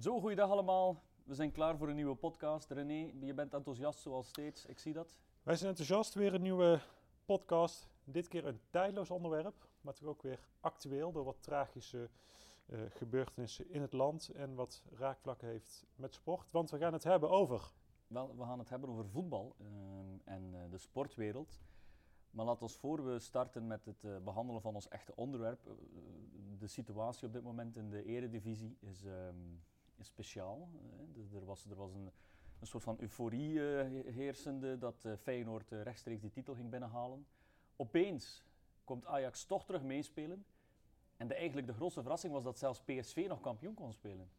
Zo, goeiedag allemaal. We zijn klaar voor een nieuwe podcast. René, je bent enthousiast zoals steeds. Ik zie dat. Wij zijn enthousiast. Weer een nieuwe podcast. Dit keer een tijdloos onderwerp, maar toch ook weer actueel door wat tragische uh, gebeurtenissen in het land en wat raakvlakken heeft met sport. Want we gaan het hebben over. Wel, we gaan het hebben over voetbal uh, en uh, de sportwereld. Maar laat ons voor we starten met het behandelen van ons echte onderwerp. De situatie op dit moment in de eredivisie is, um, speciaal. Er was, er was een, een soort van euforie heersende dat Feyenoord rechtstreeks die titel ging binnenhalen. Opeens komt Ajax toch terug meespelen. En de, eigenlijk de grootste verrassing was dat zelfs PSV nog kampioen kon spelen.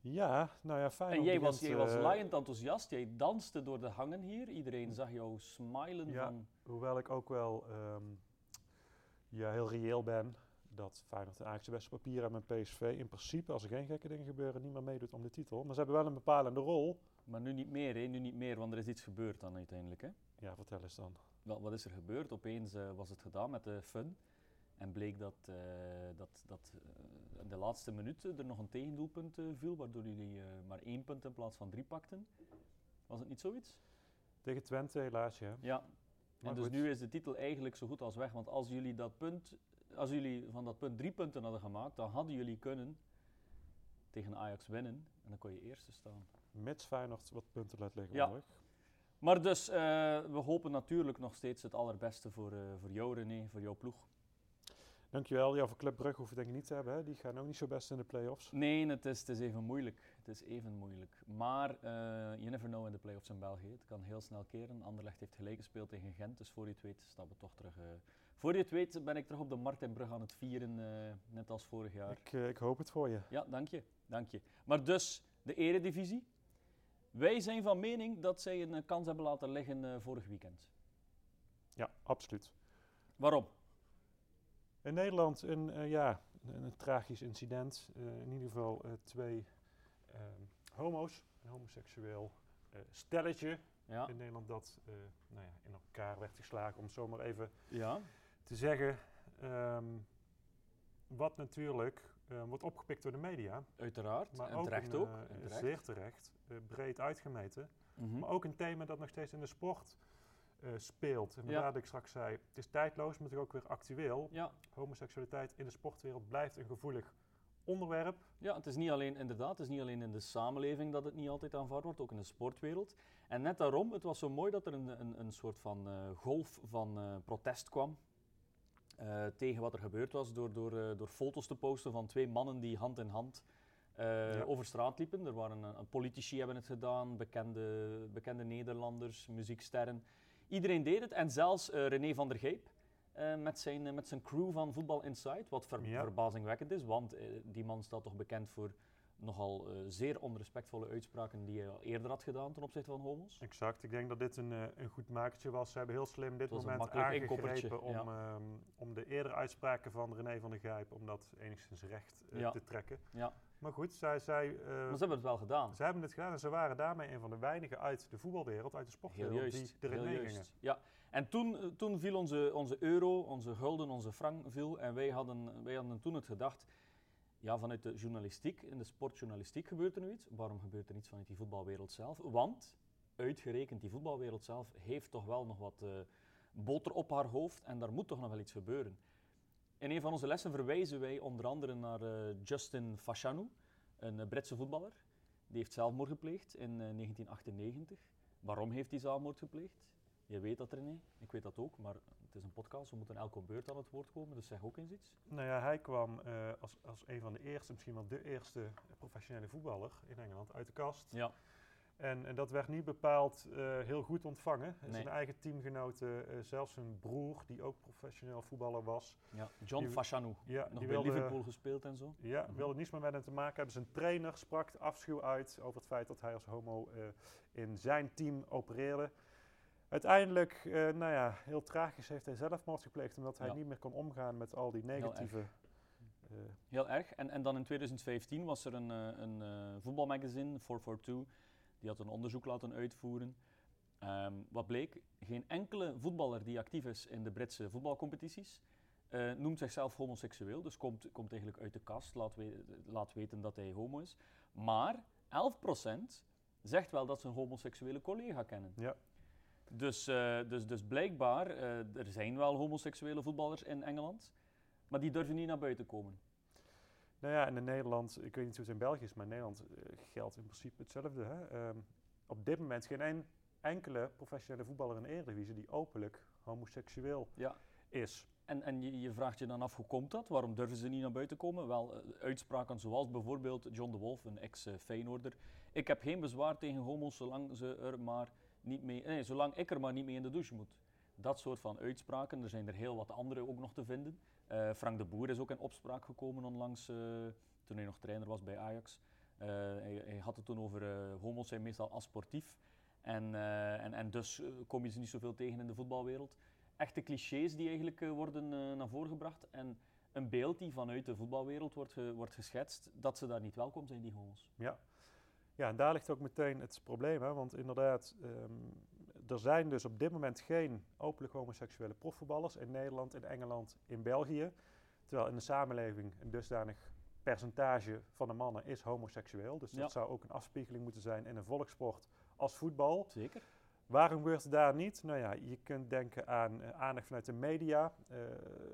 Ja, nou ja, fijn. En jij was, jij was laaiend enthousiast. Jij danste door de hangen hier. Iedereen zag jou smilen. Ja, van... hoewel ik ook wel um, ja, heel reëel ben dat Feyenoord en Ajax de beste papier hebben met PSV. In principe, als er geen gekke dingen gebeuren, niet meer meedoet om de titel. Maar ze hebben wel een bepalende rol. Maar nu niet meer, hè? nu niet meer, want er is iets gebeurd dan uiteindelijk. Hè? Ja, vertel eens dan. Wel, wat is er gebeurd? Opeens uh, was het gedaan met de fun. En bleek dat, uh, dat, dat uh, in de laatste minuten er nog een tegendoelpunt viel, waardoor jullie maar één punt in plaats van drie pakten. Was het niet zoiets? Tegen Twente helaas, ja. Ja. Maar en dus goed. nu is de titel eigenlijk zo goed als weg. Want als jullie, dat punt, als jullie van dat punt drie punten hadden gemaakt, dan hadden jullie kunnen tegen Ajax winnen. En dan kon je eerste staan. Mits Feyenoord wat punten laat liggen. Ja. Maar dus, we hopen natuurlijk nog steeds het allerbeste voor, voor jou René, voor jouw ploeg. Dankjewel. Ja, voor Club Brugge hoef je denk ik niet te hebben. Hè? Die gaan ook niet zo best in de play-offs. Nee, het is, het is even moeilijk. Het is even moeilijk. Maar uh, you never know in de play-offs in België. Het kan heel snel keren. Anderlecht heeft gelijk gespeeld tegen Gent. Dus voor je het weet staan we toch terug. Uh, voor je het weet ben ik terug op de markt in Brugge aan het vieren. Uh, net als vorig jaar. Ik, ik hoop het voor je. Ja, dank je. dank je. Maar dus, de eredivisie. Wij zijn van mening dat zij een kans hebben laten liggen vorig weekend. Ja, absoluut. Waarom? In Nederland een, uh, ja, een, een, tragisch incident. Uh, in ieder geval uh, twee homo's, een homoseksueel stelletje ja. in Nederland dat nou ja, in elkaar werd geslagen, om het zo maar even ja. te zeggen. Um, wat natuurlijk wordt opgepikt door de media. Uiteraard, maar en ook terecht een, ook. En terecht. Zeer terecht, breed uitgemeten. Mm -hmm. Maar ook een thema dat nog steeds in de sport uh, speelt. En vandaar ja. dat ik straks zei, het is tijdloos, maar toch ook weer actueel. Ja. Homoseksualiteit in de sportwereld blijft een gevoelig onderwerp. Ja, het is niet alleen, inderdaad, het is niet alleen in de samenleving dat het niet altijd aanvaard wordt, ook in de sportwereld. En net daarom, het was zo mooi dat er een, een, een soort van uh, golf van uh, protest kwam. Uh, tegen wat er gebeurd was, door, door, door foto's te posten van twee mannen die hand in hand ja. over straat liepen. Er waren een, politici hebben het gedaan, bekende, bekende Nederlanders, muzieksterren. Iedereen deed het en zelfs uh, René van der Geep uh, met, zijn, uh, met zijn crew van Voetbal Insight, wat ver ja. verbazingwekkend is, want die man staat toch bekend voor nogal zeer onrespectvolle uitspraken die hij al eerder had gedaan ten opzichte van homo's. Exact, ik denk dat dit een, een goed makertje was. Ze hebben heel slim dit moment aangegrepen om, ja. um, om de eerdere uitspraken van René van der Gijp, om dat enigszins recht ja. te trekken. Ja. Maar goed, zij, zij, uh, maar ze hebben het wel gedaan. Ze hebben het gedaan en ze waren daarmee een van de weinigen uit de voetbalwereld, uit de sportwereld, die erin meegingen. Ja, en toen, toen viel onze, onze euro, onze gulden, onze frank viel en wij hadden, wij hadden toen het gedacht, ja, vanuit de journalistiek, in de sportjournalistiek gebeurt er nu iets. Waarom gebeurt er niets vanuit die voetbalwereld zelf? Want, uitgerekend, die voetbalwereld zelf heeft toch wel nog wat uh, boter op haar hoofd en daar moet toch nog wel iets gebeuren. In een van onze lessen verwijzen wij onder andere naar uh, Justin Fashanu, een uh, Britse voetballer. Die heeft zelfmoord gepleegd in uh, 1998. Waarom heeft hij zelfmoord gepleegd? Je weet dat, René. Ik weet dat ook, maar het is een podcast. We moeten elke beurt aan het woord komen, dus zeg ook eens iets. Nou ja, hij kwam als, als een van de eerste, misschien wel de eerste professionele voetballer in Engeland uit de kast. Ja. En, en, dat werd niet bepaald uh, heel goed ontvangen. Nee. Zijn eigen teamgenoten, uh, zelfs zijn broer, die ook professioneel voetballer was. Ja, John die, Fashanu, ja, nog die wilde, Liverpool gespeeld en zo. Ja, -hmm. wilde niets meer met hem te maken hebben. Zijn trainer sprak afschuw uit over het feit dat hij als homo uh, in zijn team opereerde. Uiteindelijk, nou ja, heel tragisch heeft hij zelfmoord gepleegd omdat hij Ja. niet meer kon omgaan met al die negatieve... eh, Heel erg. En, en dan in 2015 was er een, eh, een eh, voetbalmagazine, 442, die had een onderzoek laten uitvoeren. Ehm, wat bleek? Geen enkele voetballer die actief is in de Britse voetbalcompetities uh, noemt zichzelf homoseksueel, dus komt, komt eigenlijk uit de kast, laat, we, laat weten dat hij homo is. Maar 11% zegt wel dat ze een homoseksuele collega kennen. Ja. Dus, uh, dus, dus blijkbaar, uh, er zijn wel homoseksuele voetballers in Engeland, maar die durven niet naar buiten komen. Nou ja, en in Nederland, ik weet niet hoe het in België is, maar in Nederland geldt in principe hetzelfde. Hè? Um, op dit moment geen een, enkele professionele voetballer in de Eredivisie die openlijk homoseksueel ja. is. En, en je, je, vraagt je dan af, hoe komt dat? Waarom durven ze niet naar buiten komen? Wel, uh, uitspraken zoals bijvoorbeeld John de Wolf, een ex-Feyenoorder. Ik heb geen bezwaar tegen homo's zolang, ze er maar niet mee, nee, zolang ik er maar niet mee in de douche moet. Dat soort van uitspraken. Er zijn er heel wat andere ook nog te vinden. Uh, Frank de Boer is ook in opspraak gekomen onlangs, uh, toen hij nog trainer was bij Ajax. Hij, hij, had het toen over homo's zijn meestal asportief. En, en, en dus kom je ze niet zoveel tegen in de voetbalwereld echte clichés die eigenlijk worden naar voren gebracht. En een beeld die vanuit de voetbalwereld wordt, wordt geschetst, dat ze daar niet welkom zijn, die homo's. Ja. ja, en daar ligt ook meteen het probleem. Hè? Want inderdaad, um, er zijn dus op dit moment geen openlijk homoseksuele profvoetballers in Nederland, in Engeland, in België. Terwijl in de samenleving een dusdanig percentage van de mannen is homoseksueel. Dus dat zou ook een afspiegeling moeten zijn in een volkssport als voetbal. Zeker. Waarom gebeurt het daar niet? Nou ja, je kunt denken aan uh, aandacht vanuit de media, uh,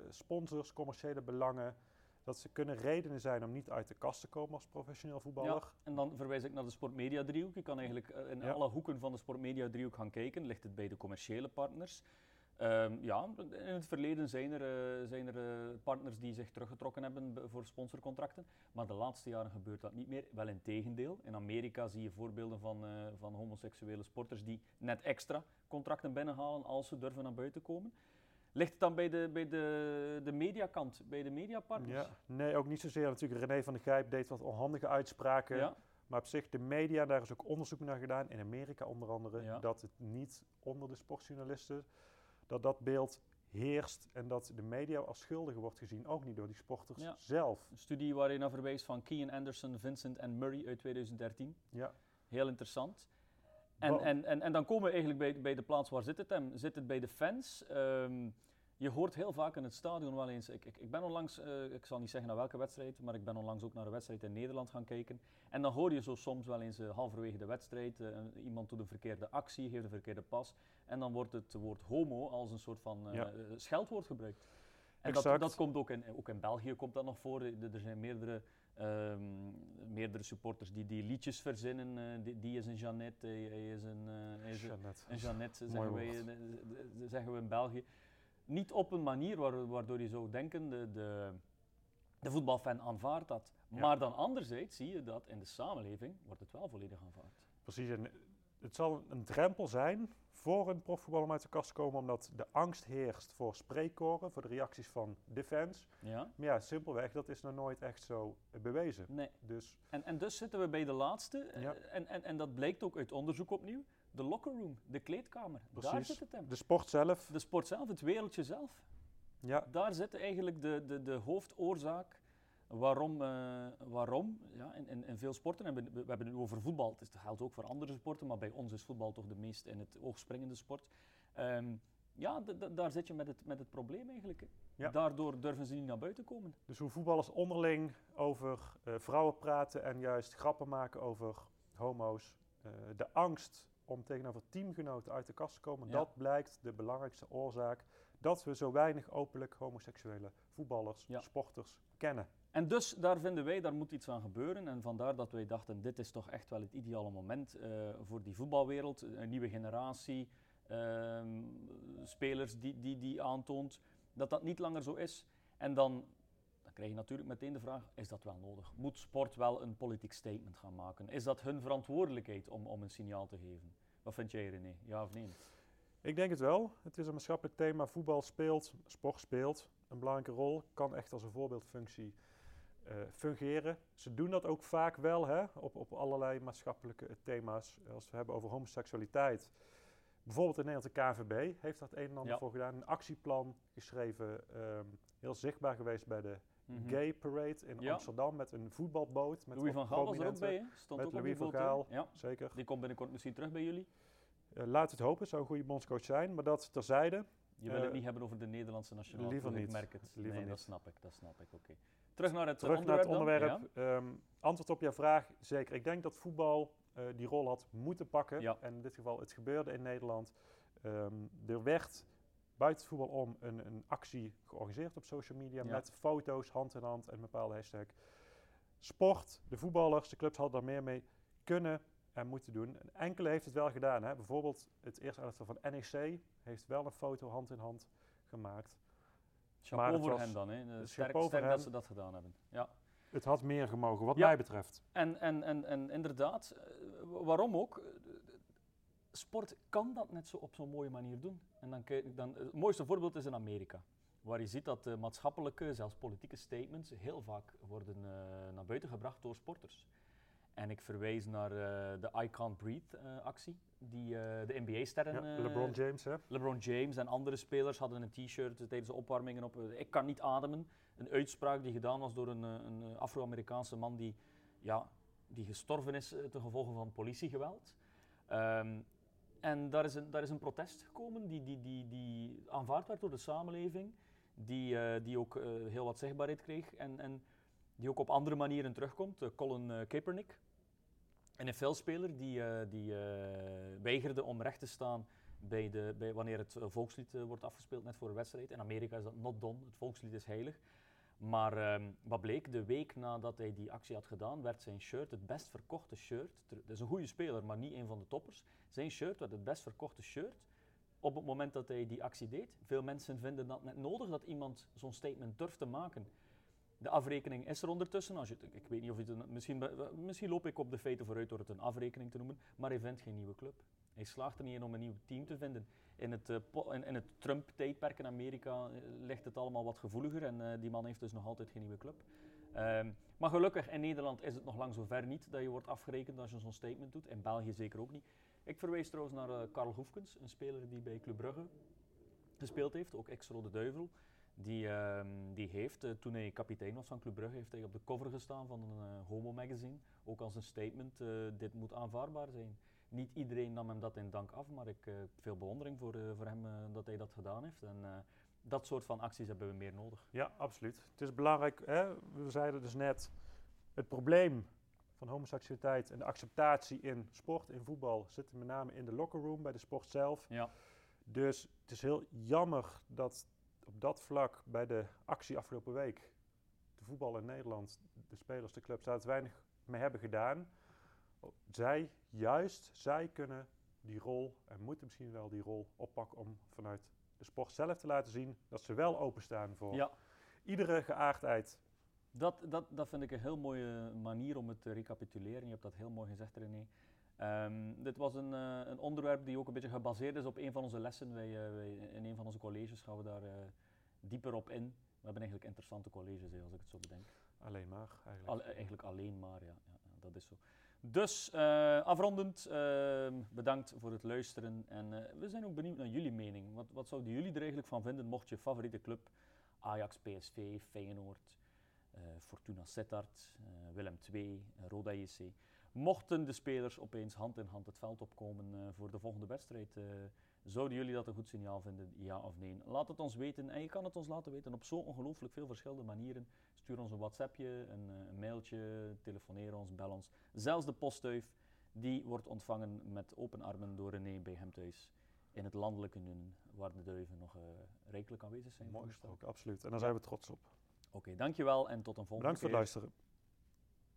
sponsors, commerciële belangen. Dat ze kunnen redenen zijn om niet uit de kast te komen als professioneel voetballer. Ja, en dan verwijs ik naar de sportmedia driehoek. Je kan eigenlijk uh, in ja. alle hoeken van de sportmedia driehoek gaan kijken. Ligt het bij de commerciële partners? Um, ja, in het verleden zijn er, uh, zijn er uh, partners die zich teruggetrokken hebben voor sponsorcontracten. Maar de laatste jaren gebeurt dat niet meer. Wel in tegendeel. In Amerika zie je voorbeelden van, uh, van homoseksuele sporters die net extra contracten binnenhalen als ze durven naar buiten komen. Ligt het dan bij de, bij de, de mediakant, bij de mediapartners? Ja, nee, ook niet zozeer. Natuurlijk, René van der Gijp deed wat onhandige uitspraken. Ja. Maar op zich, de media, daar is ook onderzoek naar gedaan, in Amerika onder andere, Ja. dat het niet onder de sportjournalisten dat dat beeld heerst en dat de media als schuldige wordt gezien, ook niet door die sporters Ja. zelf. Een studie waar je naar verwijst van Kean Anderson, Vincent en Murray uit 2013. Ja, Heel interessant. En, en, en, en dan komen we eigenlijk bij, bij de plaats waar zit het hem? Zit het bij de fans? Ehm, je hoort heel vaak in het stadion wel eens. Ik, ik, ik ben onlangs, eh, ik zal niet zeggen naar welke wedstrijd, maar ik ben onlangs ook naar een wedstrijd in Nederland gaan kijken. En dan hoor je zo soms wel eens eh, halverwege de wedstrijd, eh, iemand doet een verkeerde actie, geeft een verkeerde pas. En dan wordt het woord homo als een soort van Ja. scheldwoord gebruikt. En dat, dat komt ook in, ook in België komt dat nog voor. Er zijn meerdere, ehm, meerdere supporters die, die liedjes verzinnen. eh, die, die is een Jeannette, hij, hij is een, eh, hij is een- Jeannette. een Jeannette, zeggen, wij, eh, eh, zeggen we in België. Niet op een manier waar- waardoor je zou denken, de, de, de voetbalfan aanvaardt dat. Ja. Maar dan anderzijds zie je dat in de samenleving wordt het wel volledig aanvaard. Precies, en het zal een drempel zijn voor een profvoetballer om uit de kast te komen, omdat de angst heerst voor spreekkoren, voor de reacties van de fans. Ja? Maar ja, simpelweg, dat is nog nooit echt zo eh, bewezen. Nee. Dus En, en dus zitten we bij de laatste, eh, Ja. en, en, en dat blijkt ook uit onderzoek opnieuw. De locker room, de kleedkamer, daar Precies. zit het hem. de sport zelf, De sport zelf, het wereldje zelf. ja, Daar zit eigenlijk de, de, de hoofdoorzaak waarom, eh, waarom ja, in, in, in veel sporten, en we, we hebben het nu over voetbal, het is- het geldt ook voor andere sporten, maar bij ons is voetbal toch de meest in het oog springende sport. Ehm, ja, daar zit je met het, met het probleem eigenlijk. Ja. Daardoor durven ze niet naar buiten komen. Dus hoe voetballers onderling over eh, vrouwen praten en juist grappen maken over homo's. eh, de angst om tegenover teamgenoten uit de kast te komen, Ja. dat blijkt de belangrijkste oorzaak dat we zo weinig openlijk homoseksuele voetballers, Ja. sporters kennen. En dus daar vinden wij, daar moet iets aan gebeuren. En vandaar dat wij dachten, dit is toch echt wel het ideale moment eh, voor die voetbalwereld. Een nieuwe generatie ehm, spelers die, die, die aantoont dat dat niet langer zo is. En dan, dan krijg je natuurlijk meteen de vraag, is dat wel nodig? Moet sport wel een politiek statement gaan maken? Is dat hun verantwoordelijkheid om, om een signaal te geven? Wat vind jij René? Ja of nee? Ik denk het wel. Het is een maatschappelijk thema. Voetbal speelt, sport speelt een belangrijke rol. Kan echt als een voorbeeldfunctie fungeren. Ze doen dat ook vaak wel hè, op, op allerlei maatschappelijke eh, thema's. Als we het hebben over homoseksualiteit. Bijvoorbeeld in Nederland de KVB heeft dat een en ander Ja. voor gedaan. Een actieplan geschreven. ehm, heel zichtbaar geweest bij de Mhm. Gay Parade in Ja. Amsterdam. Met een voetbalboot. Met Louis van Gaal was er ook bij, hè? Stond met ook op Louis die van. Gaal. Ja. Zeker. Die komt binnenkort misschien terug bij jullie. Eh, laat het hopen, zou een goede bondscoach zijn. Maar dat terzijde. Je wil het niet hebben over de Nederlandse nationale Liever niet. Ik merk het. Liever nee, niet. dat snap ik, dat snap ik. Oké. Terug naar het Terug onderwerp. naar het onderwerp. Dan, Ehm, antwoord op jouw vraag, zeker. Ik denk dat voetbal eh, die rol had moeten pakken. Ja. En in dit geval, het gebeurde in Nederland. Ehm, er werd buiten het voetbal om een, een actie georganiseerd op social media Ja. met foto's hand in hand en een bepaalde hashtag. Sport, de voetballers, de clubs hadden daar meer mee kunnen en moeten doen. En enkele heeft het wel gedaan. Hè. Bijvoorbeeld het eerste elftal van NEC heeft wel een foto hand in hand gemaakt. Chapeau voor was- hen dan. Hè. Eh, Sterk, sterk dat ze dat gedaan hebben. Ja. Het had meer gemogen, wat Ja. mij betreft. En, en, en, en inderdaad, eh, wa- waarom ook? Eh, Sport kan dat net zo op zo'n mooie manier doen. En dan, kijk- dan, het mooiste voorbeeld is in Amerika. Waar je ziet dat de maatschappelijke, zelfs politieke statements heel vaak worden eh, naar buiten gebracht door sporters. En ik verwijs naar eh, de I Can't Breathe eh, actie, die eh, de NBA-sterren... Ja, LeBron James, hè? LeBron James en andere spelers hadden een t-shirt tijdens de opwarmingen op. Ik kan niet ademen. Een uitspraak die gedaan was door een, een Afro-Amerikaanse man die, ja, die gestorven is ten gevolge van politiegeweld. Ehm, en daar is, een, daar is een protest gekomen die, die, die, die aanvaard werd door de samenleving, die, die ook heel wat zichtbaarheid kreeg en, en die ook op andere manieren terugkomt. Eh, Colin eh, Kaepernick, een NFL-speler die, eh, die weigerde om recht te staan bij de, bij wanneer het volkslied wordt afgespeeld net voor een wedstrijd. In Amerika is dat not done, het volkslied is heilig. Maar ehm, wat bleek, de week nadat hij die actie had gedaan, werd zijn shirt het best verkochte shirt. Dat is een goede speler, maar niet een van de toppers. Zijn shirt werd het best verkochte shirt op het moment dat hij die actie deed. Veel mensen vinden dat net nodig dat iemand zo'n statement durft te maken. De afrekening is er ondertussen. Als je, ik weet niet of je het, misschien, misschien loop ik op de feiten vooruit door het een afrekening te noemen, maar hij vindt geen nieuwe club. Hij slaagt er niet in om een nieuw team te vinden. In het, eh, in, het Trump-tijdperk in Amerika eh, ligt het allemaal wat gevoeliger en eh, die man heeft dus nog altijd geen nieuwe club. Ehm, maar gelukkig in Nederland is het nog lang zo ver niet dat je wordt afgerekend als je zo'n statement doet. In België zeker ook niet. Ik verwijs trouwens naar eh, Karel Hoefkens, een speler die bij Club Brugge gespeeld heeft, ook ex-Rode Duivel. Die, ehm, die heeft, eh, toen hij kapitein was van Club Brugge, heeft hij op de cover gestaan van een eh, homo-magazine. Ook als een statement, eh, dit moet aanvaardbaar zijn. Niet iedereen nam hem dat in dank af, maar ik heb veel bewondering voor, voor hem dat hij dat gedaan heeft. En dat soort van acties hebben we meer nodig. Ja, absoluut. Het is belangrijk, hè? we zeiden dus net, het probleem van homoseksualiteit en de acceptatie in sport, in voetbal, zit met name in de locker room, bij de sport zelf. Ja. Dus het is heel jammer dat op dat vlak bij de actie afgelopen week de voetbal in Nederland, de spelers, de clubs, daar het weinig mee hebben gedaan. Zij, juist, zij kunnen die rol en moeten misschien wel die rol oppakken om vanuit de sport zelf te laten zien dat ze wel openstaan voor Ja, iedere geaardheid. dat, dat, dat vind ik een heel mooie manier om het te recapituleren. Je hebt dat heel mooi gezegd, René. Ehm, dit was een, eh, een onderwerp die ook een beetje gebaseerd is op een van onze lessen. Wij, eh, wij, in een van onze colleges gaan we daar eh, dieper op in. We hebben eigenlijk interessante colleges, hè, als ik het zo bedenk. Alleen maar, eigenlijk. Al- eigenlijk alleen maar, ja, ja, dat is zo. Dus eh, afrondend, ehm, bedankt voor het luisteren. En eh, we zijn ook benieuwd naar jullie mening. Wat, wat zouden jullie er eigenlijk van vinden mocht je favoriete club Ajax, PSV, Feyenoord, eh, Fortuna Sittard, eh, Willem II, eh, Roda JC. Mochten de spelers opeens hand in hand het veld opkomen eh, voor de volgende wedstrijd, eh, zouden jullie dat een goed signaal vinden, ja of nee? Laat het ons weten en je kan het ons laten weten op zo ongelooflijk veel verschillende manieren. Stuur ons een WhatsAppje, een, eh, een mailtje, telefoneer ons, bel ons. Zelfs de postduif, die wordt ontvangen met open armen door René bij hem thuis. In het landelijke Nun, waar de duiven nog eh, rijkelijk aanwezig zijn. Mooi gesproken, absoluut. En daar zijn we trots op. Oké, dankjewel en tot een volgende Bedankt voor het keer. luisteren.